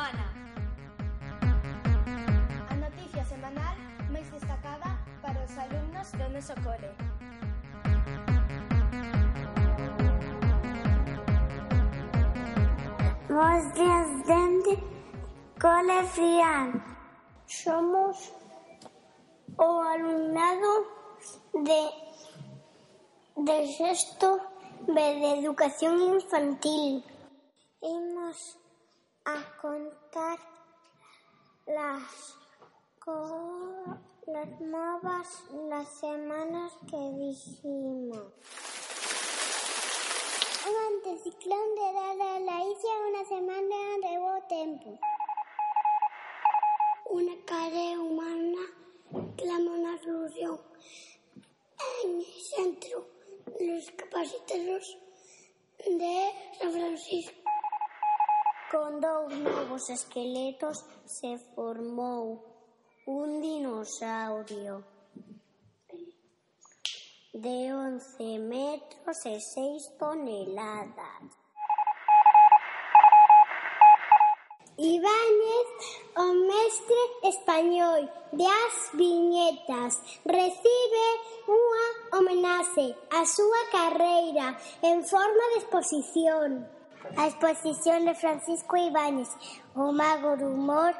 semana. A noticia semanal máis destacada para os alumnos do noso cole. Bos días dende Cole Frián. Somos o alumnado de de sexto B de educación infantil. Imos a contar las las novas las semanas que dijimos. Un anticiclón de dar la isla una semana de buen tiempo. Una calle humana clama una solución en el centro de los capaciteros de San Francisco. Con dous novos esqueletos se formou un dinosaurio de 11 metros e 6 toneladas. Ibáñez, o mestre español de as viñetas, recibe unha homenaxe á súa carreira en forma de exposición. A exposición de Francisco Ibáñez, o mago do humor,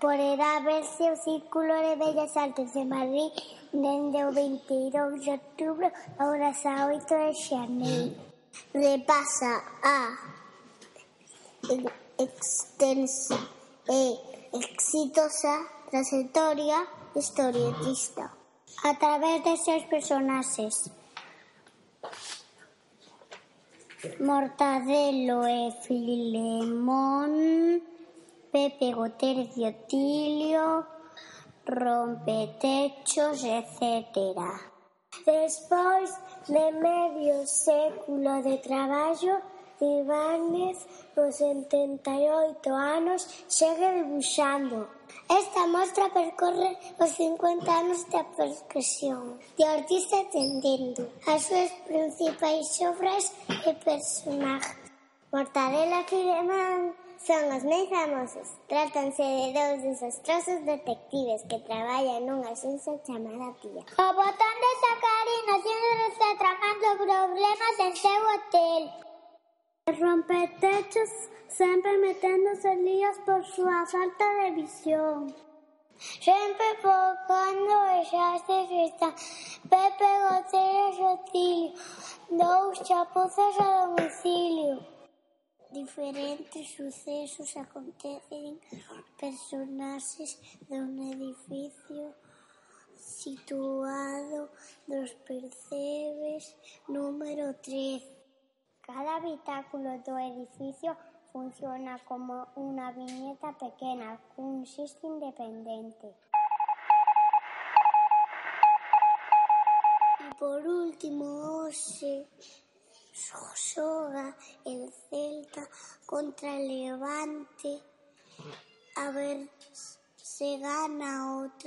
poderá verse o Círculo de Bellas Artes de Madrid dende o 22 de outubro horas a 8 de xaneiro. Repasa a extensa e exitosa trayectoria historietista a través de seus personaxes Mortadelo e Filemón, Pepe Gotercio Tilio, rompetechos, etcétera. Despois de medio século de traballo, Ibáñez, cos 78 anos, segue debuxando. Esta mostra percorre os 50 anos da percusión de artista atendendo as súas principais obras e personajes. Mortadela Filemón son os máis famosos. Trátanse de dous desastrosos detectives que traballan nunha xenxa chamada Tía. O botón de Sacarina sempre está tramando problemas en seu hotel. Rompetechos sempre meténdose líos por súa falta de visión. Sempre focando e xa. Pepe Goteras Otilio, dous chapuzas a domicilio. Diferentes sucesos acontecen personaxes dun edificio situado nos percebes número 3. Cada habitáculo do edificio funciona como unha viñeta pequena cun xesto independente. E por último, hoxe xoga el Celta contra el Levante a ver se gana vez.